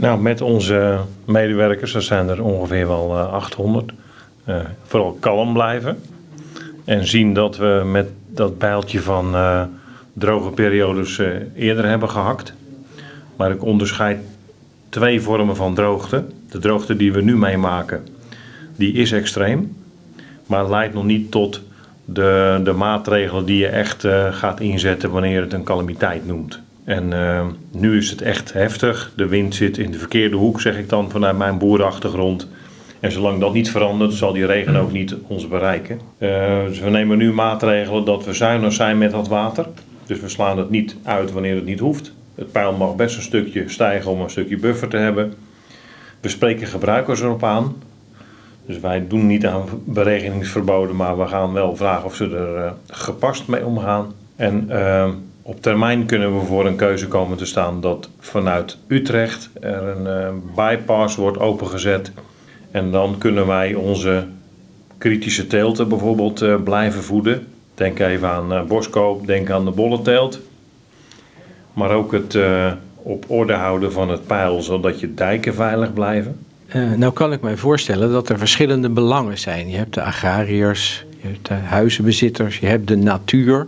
Nou, met onze medewerkers, er zijn er ongeveer wel 800, uh, vooral kalm blijven. En zien dat we met dat bijltje van uh, droge periodes eerder hebben gehakt. Maar ik onderscheid twee vormen van droogte. De droogte die we nu meemaken, die is extreem. Maar leidt nog niet tot de, de maatregelen die je echt gaat inzetten wanneer het een calamiteit noemt. En uh, nu is het echt heftig. De wind zit in de verkeerde hoek, zeg ik dan vanuit mijn boerenachtergrond. En zolang dat niet verandert, zal die regen ook niet ons bereiken. Uh, dus we nemen nu maatregelen dat we zuinig zijn met dat water. Dus we slaan het niet uit wanneer het niet hoeft. Het pijl mag best een stukje stijgen om een stukje buffer te hebben. We spreken gebruikers erop aan. Dus wij doen niet aan beregeningsverboden, maar we gaan wel vragen of ze er uh, gepast mee omgaan. En uh, op termijn kunnen we voor een keuze komen te staan dat vanuit Utrecht er een uh, bypass wordt opengezet. En dan kunnen wij onze kritische teelten bijvoorbeeld uh, blijven voeden. Denk even aan uh, boskoop, denk aan de bollenteelt. Maar ook het op orde houden van het pijl, zodat je dijken veilig blijven. Nou kan ik mij voorstellen dat er verschillende belangen zijn. Je hebt de agrariërs, je hebt de huizenbezitters, je hebt de natuur.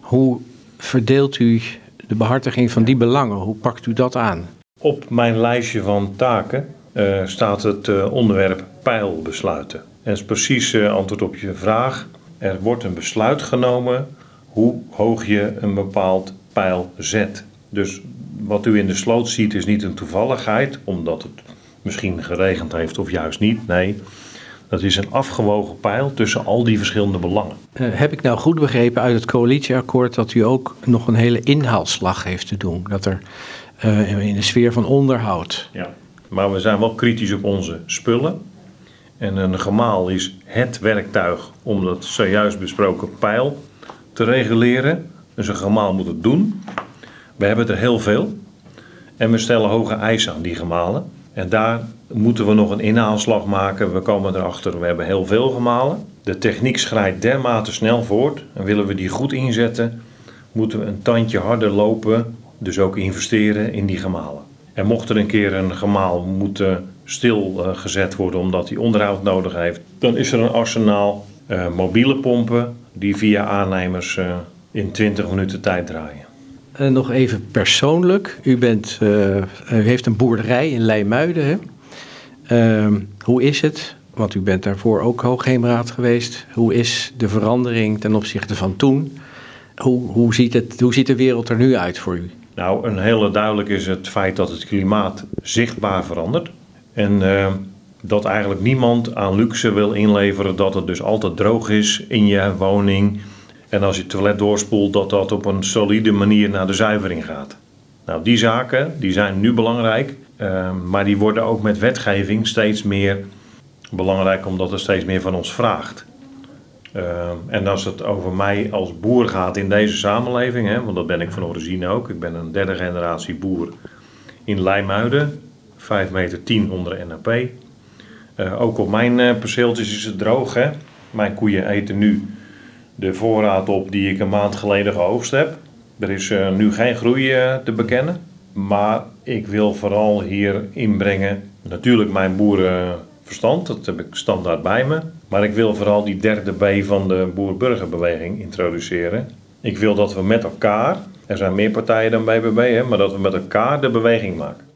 Hoe verdeelt u de behartiging van die belangen? Hoe pakt u dat aan? Op mijn lijstje van taken uh, staat het uh, onderwerp pijlbesluiten. En is precies uh, antwoord op je vraag. Er wordt een besluit genomen hoe hoog je een bepaald pijl zet. Dus wat u in de sloot ziet is niet een toevalligheid, omdat het misschien geregend heeft of juist niet. Nee, dat is een afgewogen pijl tussen al die verschillende belangen. Uh, heb ik nou goed begrepen uit het coalitieakkoord dat u ook nog een hele inhaalslag heeft te doen? Dat er uh, in de sfeer van onderhoud. Ja, maar we zijn wel kritisch op onze spullen. En een gemaal is het werktuig om dat zojuist besproken pijl te reguleren. Dus een gemaal moet het doen. We hebben er heel veel. En we stellen hoge eisen aan die gemalen. En daar moeten we nog een inhaalslag maken. We komen erachter, we hebben heel veel gemalen. De techniek schrijdt dermate snel voort. En willen we die goed inzetten, moeten we een tandje harder lopen. Dus ook investeren in die gemalen. En mocht er een keer een gemaal moeten stilgezet worden omdat hij onderhoud nodig heeft, dan is er een arsenaal uh, mobiele pompen die via aannemers uh, in 20 minuten tijd draaien. Uh, nog even persoonlijk. U, bent, uh, u heeft een boerderij in Leimuiden. Hè? Uh, hoe is het? Want u bent daarvoor ook hoogheemraad geweest. Hoe is de verandering ten opzichte van toen? Hoe, hoe, ziet het, hoe ziet de wereld er nu uit voor u? Nou, een hele duidelijk is het feit dat het klimaat zichtbaar verandert. En uh, dat eigenlijk niemand aan luxe wil inleveren dat het dus altijd droog is in je woning. En als je het toilet doorspoelt, dat dat op een solide manier naar de zuivering gaat. Nou, die zaken die zijn nu belangrijk, uh, maar die worden ook met wetgeving steeds meer belangrijk, omdat er steeds meer van ons vraagt. Uh, en als het over mij als boer gaat in deze samenleving, hè, want dat ben ik van origine ook. Ik ben een derde generatie boer in Leimuiden, 5 meter 10 onder NAP. Uh, ook op mijn uh, perceeltjes is het droog. Hè? Mijn koeien eten nu de voorraad op die ik een maand geleden geoogst heb. Er is uh, nu geen groei te bekennen. Maar ik wil vooral hier inbrengen, natuurlijk mijn boerenverstand, dat heb ik standaard bij me. Maar ik wil vooral die derde B van de boer-burgerbeweging introduceren. Ik wil dat we met elkaar, er zijn meer partijen dan BBB, hè, maar dat we met elkaar de beweging maken.